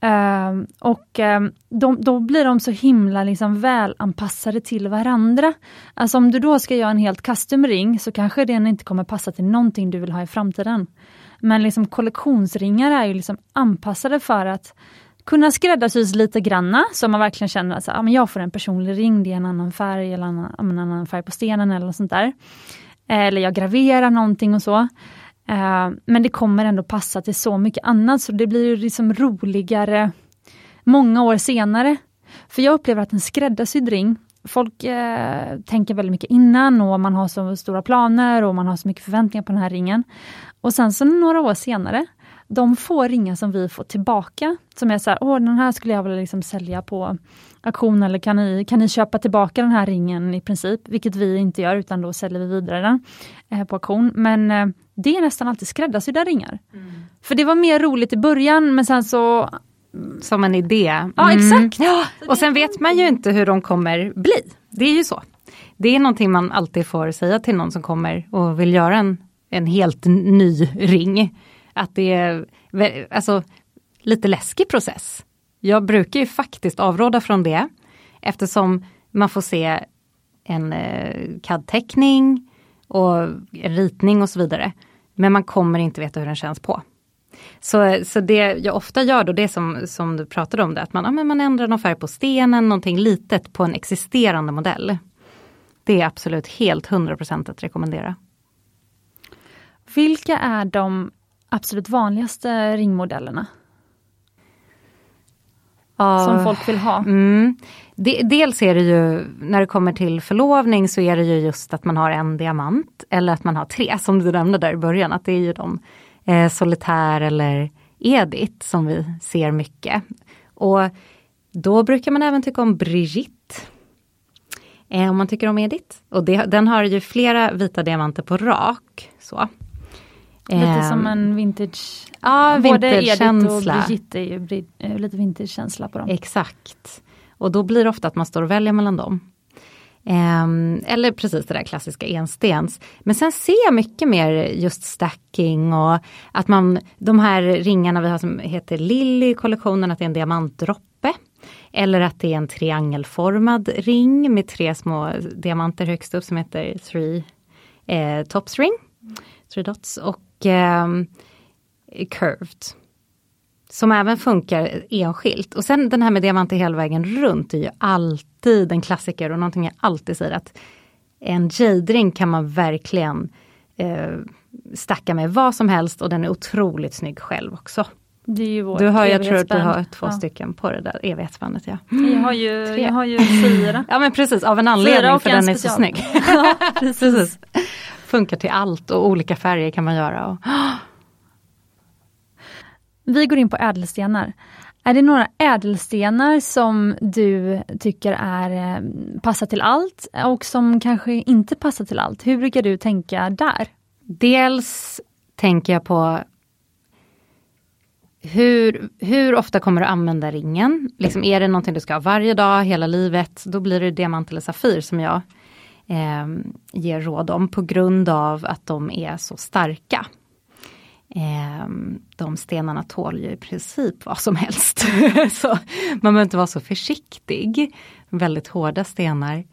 Eh, och eh, de, då blir de så himla liksom välanpassade till varandra. Alltså om du då ska göra en helt custom ring så kanske den inte kommer passa till någonting du vill ha i framtiden. Men liksom kollektionsringar är ju liksom anpassade för att kunna skräddarsys lite granna så man verkligen känner att ah, men jag får en personlig ring, det är en annan färg eller en, en annan färg på stenen eller något sånt där. Eller jag graverar någonting och så. Uh, men det kommer ändå passa till så mycket annat så det blir liksom roligare många år senare. För jag upplever att en skräddarsydd ring, folk uh, tänker väldigt mycket innan och man har så stora planer och man har så mycket förväntningar på den här ringen. Och sen så några år senare, de få ringar som vi får tillbaka, som är så här, åh den här skulle jag vilja liksom sälja på auktion eller kan ni, kan ni köpa tillbaka den här ringen i princip, vilket vi inte gör utan då säljer vi vidare den eh, på auktion. Men eh, det är nästan alltid skräddarsydda ringar. Mm. För det var mer roligt i början men sen så Som en idé. Mm. Ja exakt! Ja, och sen vet man ju inte hur de kommer bli. Det är ju så. Det är någonting man alltid får säga till någon som kommer och vill göra en, en helt ny ring. Att det är alltså, lite läskig process. Jag brukar ju faktiskt avråda från det eftersom man får se en eh, CAD-teckning och en ritning och så vidare. Men man kommer inte veta hur den känns på. Så, så det jag ofta gör då, det som, som du pratade om, det, att man, ja, man ändrar någon färg på stenen, någonting litet på en existerande modell. Det är absolut helt 100% att rekommendera. Vilka är de absolut vanligaste ringmodellerna? Uh, som folk vill ha? Mm. De, dels är det ju, när det kommer till förlovning så är det ju just att man har en diamant eller att man har tre som du nämnde där i början, att det är ju de eh, Solitär eller Edith som vi ser mycket. Och då brukar man även tycka om Brigitte. Eh, om man tycker om Edith. Och det, den har ju flera vita diamanter på rak. Så. Lite eh, som en vintage. Ja, Både Edith och Brigitte är ju eh, lite vintage-känsla på dem. Exakt. Och då blir det ofta att man står och väljer mellan dem. Um, eller precis det där klassiska enstens. Men sen ser jag mycket mer just stacking och att man, de här ringarna vi har som heter Lilly i kollektionen, att det är en diamantdroppe. Eller att det är en triangelformad ring med tre små diamanter högst upp som heter Three eh, Tops Ring. Three Dots och eh, Curved. Som även funkar enskilt. Och sen den här med diamanter hela vägen runt är ju alltid en klassiker och någonting jag alltid säger att en jade-ring kan man verkligen eh, stacka med vad som helst och den är otroligt snygg själv också. Det är ju vårt du har, jag tror att du har två ja. stycken på det där evighetsbandet. Ja. Mm. Jag, har ju, jag har ju fyra. ja men precis, av en anledning för den är så snygg. ja, precis. Funkar till allt och olika färger kan man göra. Och, Vi går in på ädelstenar. Är det några ädelstenar som du tycker är, eh, passar till allt och som kanske inte passar till allt? Hur brukar du tänka där? Dels tänker jag på hur, hur ofta kommer du använda ringen? Liksom, är det någonting du ska ha varje dag, hela livet? Då blir det diamant eller safir som jag eh, ger råd om på grund av att de är så starka. Eh, de stenarna tål ju i princip vad som helst. så man behöver inte vara så försiktig. Väldigt hårda stenar.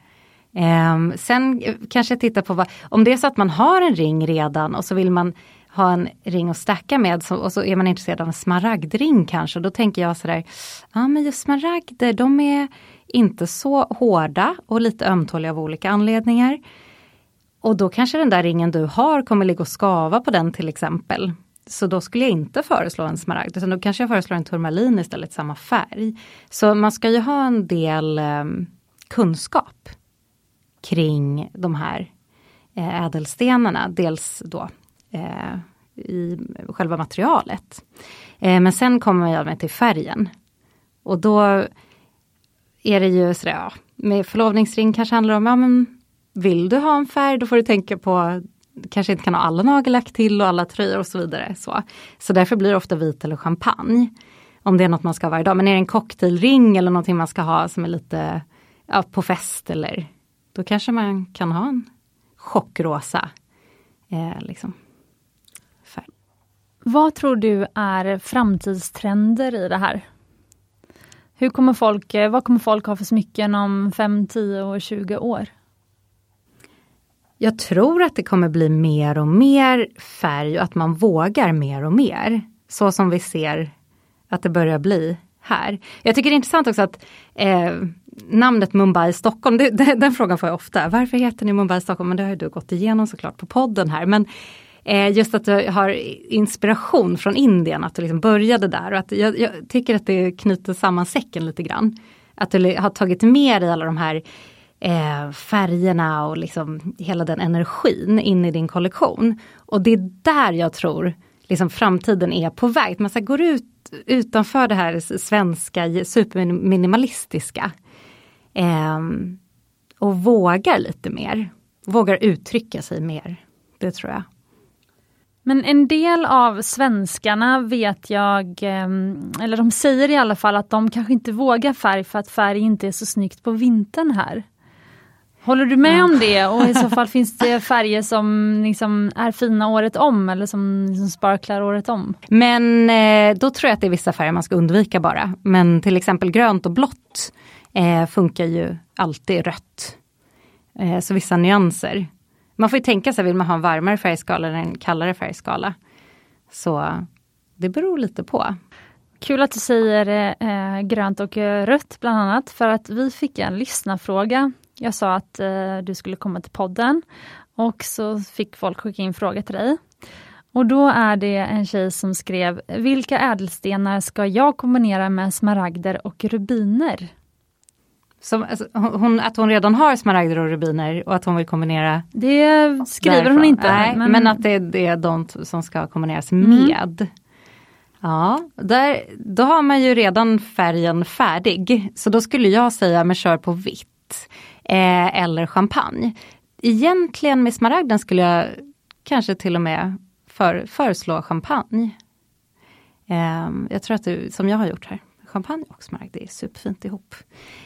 Ehm, eh, sen kanske titta på vad, om det är så att man har en ring redan och så vill man ha en ring att stacka med så, och så är man intresserad av en smaragdring kanske. Då tänker jag sådär, ja men just smaragder de är inte så hårda och lite ömtåliga av olika anledningar. Och då kanske den där ringen du har kommer ligga och skava på den till exempel. Så då skulle jag inte föreslå en smaragd, utan då kanske jag föreslår en turmalin istället, samma färg. Så man ska ju ha en del eh, kunskap kring de här eh, ädelstenarna. Dels då eh, i själva materialet. Eh, men sen kommer jag med till färgen. Och då är det ju sådär, ja, med förlovningsring kanske handlar om, ja men vill du ha en färg då får du tänka på kanske inte kan ha alla nagellack till och alla tröjor och så vidare. Så, så därför blir det ofta vit eller champagne. Om det är något man ska ha varje dag. Men är det en cocktailring eller någonting man ska ha som är lite ja, på fest eller då kanske man kan ha en chockrosa eh, liksom, färg. Vad tror du är framtidstrender i det här? Hur kommer folk, eh, vad kommer folk ha för smycken om 5, 10 och 20 år? Jag tror att det kommer bli mer och mer färg och att man vågar mer och mer. Så som vi ser att det börjar bli här. Jag tycker det är intressant också att eh, namnet Mumbai Stockholm, det, det, den frågan får jag ofta. Varför heter ni Mumbai Stockholm? Men det har ju du gått igenom såklart på podden här. Men eh, just att du har inspiration från Indien, att du liksom började där. Och att jag, jag tycker att det knyter samman säcken lite grann. Att du har tagit med dig alla de här eh, färgerna och liksom hela den energin in i din kollektion. Och det är där jag tror liksom framtiden är på väg. Man så går ut utanför det här svenska superminimalistiska. Eh, och vågar lite mer. Vågar uttrycka sig mer. Det tror jag. Men en del av svenskarna vet jag, ehm, eller de säger i alla fall att de kanske inte vågar färg för att färg inte är så snyggt på vintern här. Håller du med om det och i så fall finns det färger som liksom är fina året om eller som liksom sparklar året om? Men eh, då tror jag att det är vissa färger man ska undvika bara. Men till exempel grönt och blått eh, funkar ju alltid rött. Eh, så vissa nyanser. Man får ju tänka sig, vill man ha en varmare färgskala eller en kallare färgskala? Så det beror lite på. Kul att du säger eh, grönt och eh, rött bland annat för att vi fick en lyssnarfråga. Jag sa att eh, du skulle komma till podden och så fick folk skicka in frågor till dig. Och då är det en tjej som skrev, vilka ädelstenar ska jag kombinera med smaragder och rubiner? Som, alltså, hon, att hon redan har smaragder och rubiner och att hon vill kombinera? Det skriver därifrån. hon inte. Nej, men... men, att det, det, är de som ska kombineras mm. med. Ja, där, då har man ju redan färgen färdig. Så då skulle jag säga, men kör på vitt. Eh, eller champagne. Egentligen med smaragden skulle jag kanske till och med för, föreslå champagne. Eh, jag tror att du, som jag har gjort här, champagne och smaragd, det är superfint ihop.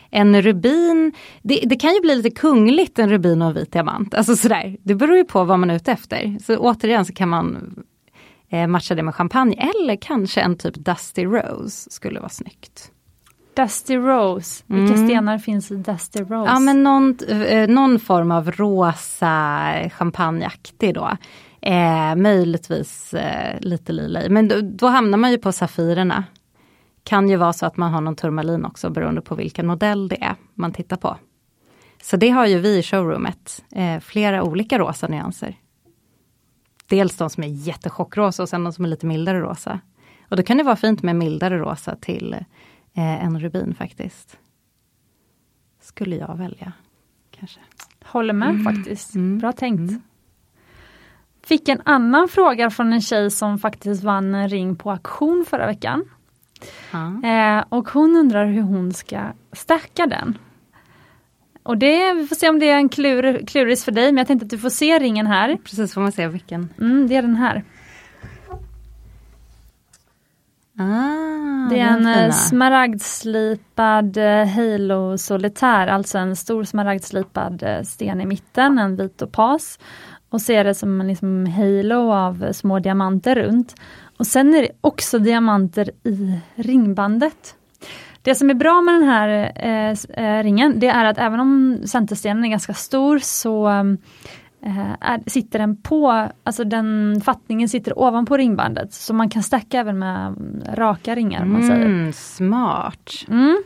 En rubin, det, det, kan ju bli lite kungligt en rubin och en vit diamant. Alltså sådär, det beror ju på vad man är ute efter. Så återigen så kan man eh, matcha det med champagne eller kanske en typ Dusty Rose skulle vara snyggt. Dusty Rose, vilka mm. stenar finns i Dusty Rose? Ja men någon, eh, någon form av rosa champagneaktig då. Eh, möjligtvis eh, lite lila men då, då, hamnar man ju på Safirerna. Kan ju vara så att man har någon turmalin också beroende på vilken modell det är man tittar på. Så det har ju vi i showroomet, eh, flera olika rosa nyanser. Dels de som är jättechockrosa och sen de som är lite mildare rosa. Och då kan det vara fint med mildare rosa till eh, en rubin faktiskt. Skulle jag välja. kanske. Håller med mm. faktiskt, mm. bra tänkt. Mm. Fick en annan fråga från en tjej som faktiskt vann en ring på auktion förra veckan. Eh, och hon undrar hur hon ska stacka den. Och det, vi får se om det är en klur, kluris för dig, men jag tänkte att du får se ringen här. Precis, får man se vilken. Mm, det är den här. Ah, det är en. Eh, smaragdslipad eh, Halo solitär, alltså en stor smaragdslipad eh, sten i mitten, en vit opas. Och ser det som en liksom halo av små diamanter runt. Och sen är det också diamanter i ringbandet. Det som är bra med den här eh, ringen, det är att även om centerstenen är ganska stor så eh, är, sitter den på, alltså den fattningen sitter ovanpå ringbandet. Så man kan stacka även med raka ringar. Mm, man säger. Smart! Mm.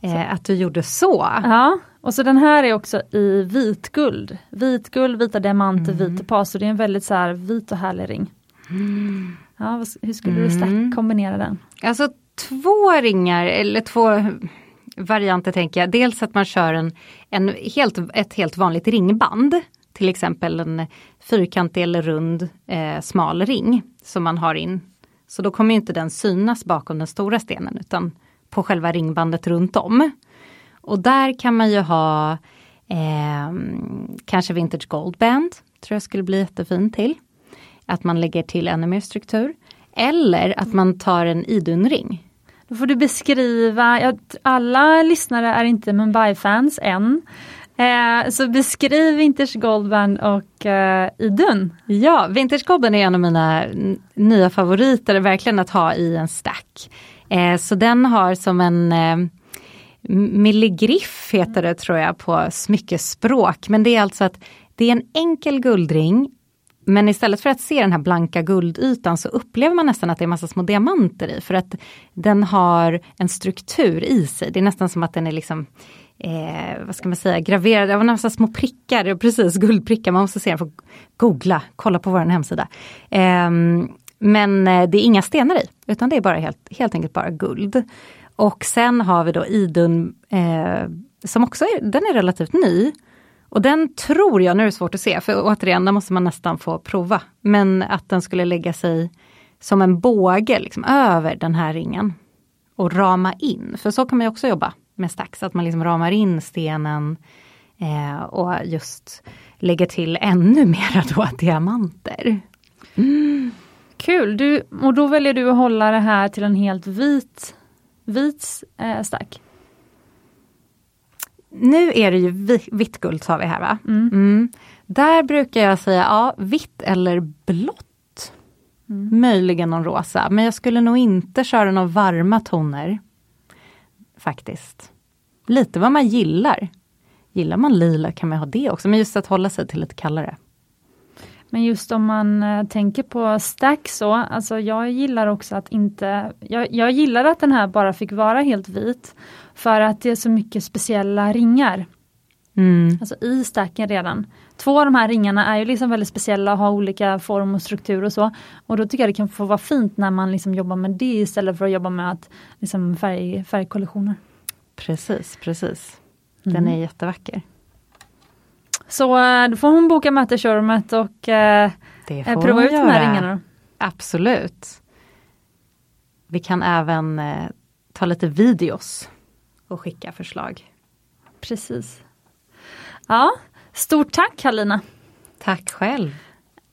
Eh, att du gjorde så. Ja, och så den här är också i vitguld. Vitguld, vita diamanter, mm. vit pas. Så det är en väldigt så här vit och härlig ring. Mm. Ja, hur skulle du stack, mm. kombinera den? Alltså två ringar eller två varianter tänker jag. Dels att man kör en, en helt, ett helt vanligt ringband. Till exempel en fyrkantig eller rund eh, smal ring som man har in. Så då kommer inte den synas bakom den stora stenen utan på själva ringbandet runt om. Och där kan man ju ha eh, kanske Vintage Gold Band, tror jag skulle bli jättefint till. Att man lägger till ännu mer struktur. Eller att man tar en idunring. Då får du beskriva, ja, alla lyssnare är inte Mumbai-fans än. Eh, så beskriv Vintage Goldband och eh, Idun. Ja, Vintage Goldband är en av mina nya favoriter, verkligen att ha i en stack. Eh, så den har som en eh, milligriff heter det tror jag på smyckespråk. Men det är alltså att det är en enkel guldring men istället för att se den här blanka guldytan så upplever man nästan att det är massa små diamanter i för att den har en struktur i sig. Det är nästan som att den är liksom eh, vad ska man säga, graverad av massa små prickar, precis guldprickar, man måste se den för att googla, kolla på vår hemsida. Ehm, eh, men det är inga stenar i, utan det är bara helt, helt enkelt bara guld. Och sen har vi då Idun eh, som också är, den är relativt ny. Och den tror jag, nu är det svårt att se, för återigen, där måste man nästan få prova. Men att den skulle lägga sig som en båge liksom, över den här ringen. Och rama in, för så kan man också jobba med stax, att man liksom ramar in stenen eh, och just lägger till ännu mera då diamanter. Mm. Kul, du, och då väljer du att hålla det här till en helt vit, vit eh, stack? Nu är det ju vitt guld sa vi här va? Mm. Mm. Där brukar jag säga ja, vitt eller blått. Mm. Möjligen någon rosa, men jag skulle nog inte köra några varma toner. Faktiskt. Lite vad man gillar. Gillar man lila kan man ha det också, men just att hålla sig till lite kallare. Men just om man eh, tänker på stack så, alltså jag gillar också att inte, jag, jag gillar att den här bara fick vara helt vit. För att det är så mycket speciella ringar. Mm. Alltså i stacken redan. Två av de här ringarna är ju liksom väldigt speciella och har olika form och struktur och så. Och då tycker jag det kan få vara fint när man liksom jobbar med det istället för att jobba med att, liksom färg, färgkollektioner. Precis, precis. Mm. Den är jättevacker. Så eh, då får hon boka möte i showroomet och eh, eh, prova ut de här göra. ringarna. Absolut. Vi kan även eh, ta lite videos och skicka förslag. Precis. Ja, stort tack Halina. Tack själv.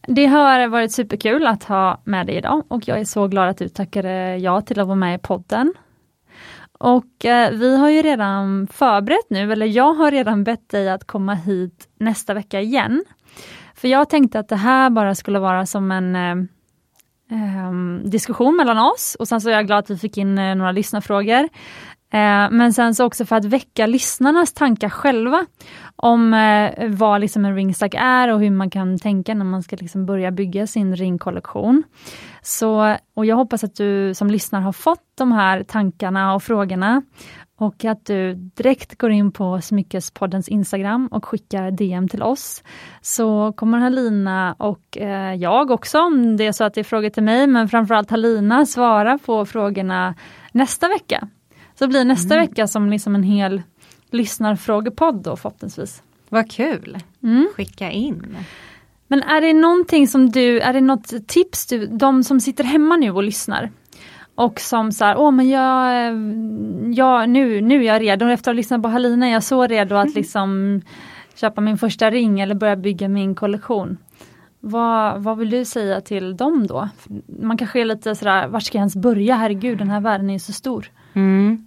Det har varit superkul att ha med dig idag och jag är så glad att du tackade ja till att vara med i podden. Och eh, vi har ju redan förberett nu, eller jag har redan bett dig att komma hit nästa vecka igen. För jag tänkte att det här bara skulle vara som en eh, ehm, diskussion mellan oss och sen så är jag glad att vi fick in eh, några lyssnarfrågor. Eh, men sen så också för att väcka lyssnarnas tankar själva om eh, vad liksom en ringstack är och hur man kan tänka när man ska liksom börja bygga sin ringkollektion. Så, och jag hoppas att du som lyssnar har fått de här tankarna och frågorna och att du direkt går in på Smyckespoddens Instagram och skickar DM till oss. Så kommer Halina och eh, jag också, om det är så att det är frågor till mig, men framförallt Halina svara på frågorna nästa vecka. Så blir nästa Mm. vecka som liksom en hel lyssnarfrågepodd då förhoppningsvis. Vad kul. Mm. Skicka in. Men är det någonting som du, är det något tips du, de som sitter hemma nu och lyssnar och som så här, åh men jag, eh, jag nu, nu är jag redo, efter att ha lyssnat på Halina är jag så redo att liksom köpa min första ring eller börja bygga min kollektion. Vad, vad vill du säga till dem då? Man kanske är lite sådär, var ska jag ens börja? Herregud, den här världen är ju så stor. Mm.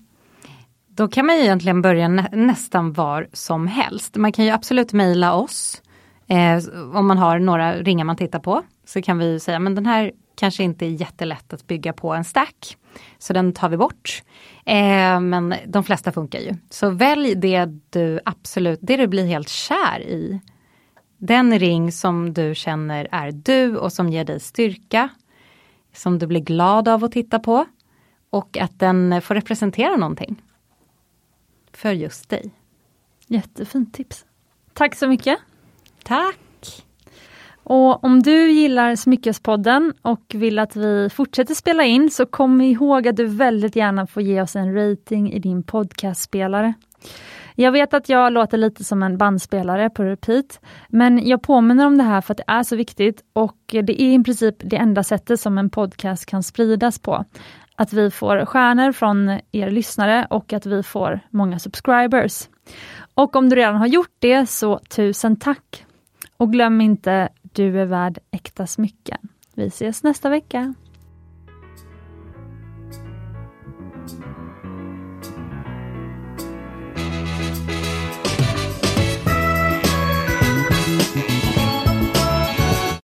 Då kan man ju egentligen börja nä nästan var som helst. Man kan ju absolut mejla oss. Eh, om man har några ringar man tittar på. Så kan vi säga, men den här kanske inte är jättelätt att bygga på en stack. Så den tar vi bort. Eh, men de flesta funkar ju. Så välj det du absolut, det du blir helt kär i. Den ring som du känner är du och som ger dig styrka. Som du blir glad av att titta på. Och att den får representera någonting. För just dig. Jättefint tips. Tack så mycket. Tack! Och om du gillar Smyckespodden och vill att vi fortsätter spela in så kom ihåg att du väldigt gärna får ge oss en rating i din podcastspelare. Jag vet att jag låter lite som en bandspelare på repeat, men jag påminner om det här för att det är så viktigt och det är i princip det enda sättet som en podcast kan spridas på. Att vi får stjärnor från er lyssnare och att vi får många subscribers. Och om du redan har gjort det så tusen tack! Och glöm inte, du är värd äkta smycken. Vi ses nästa vecka.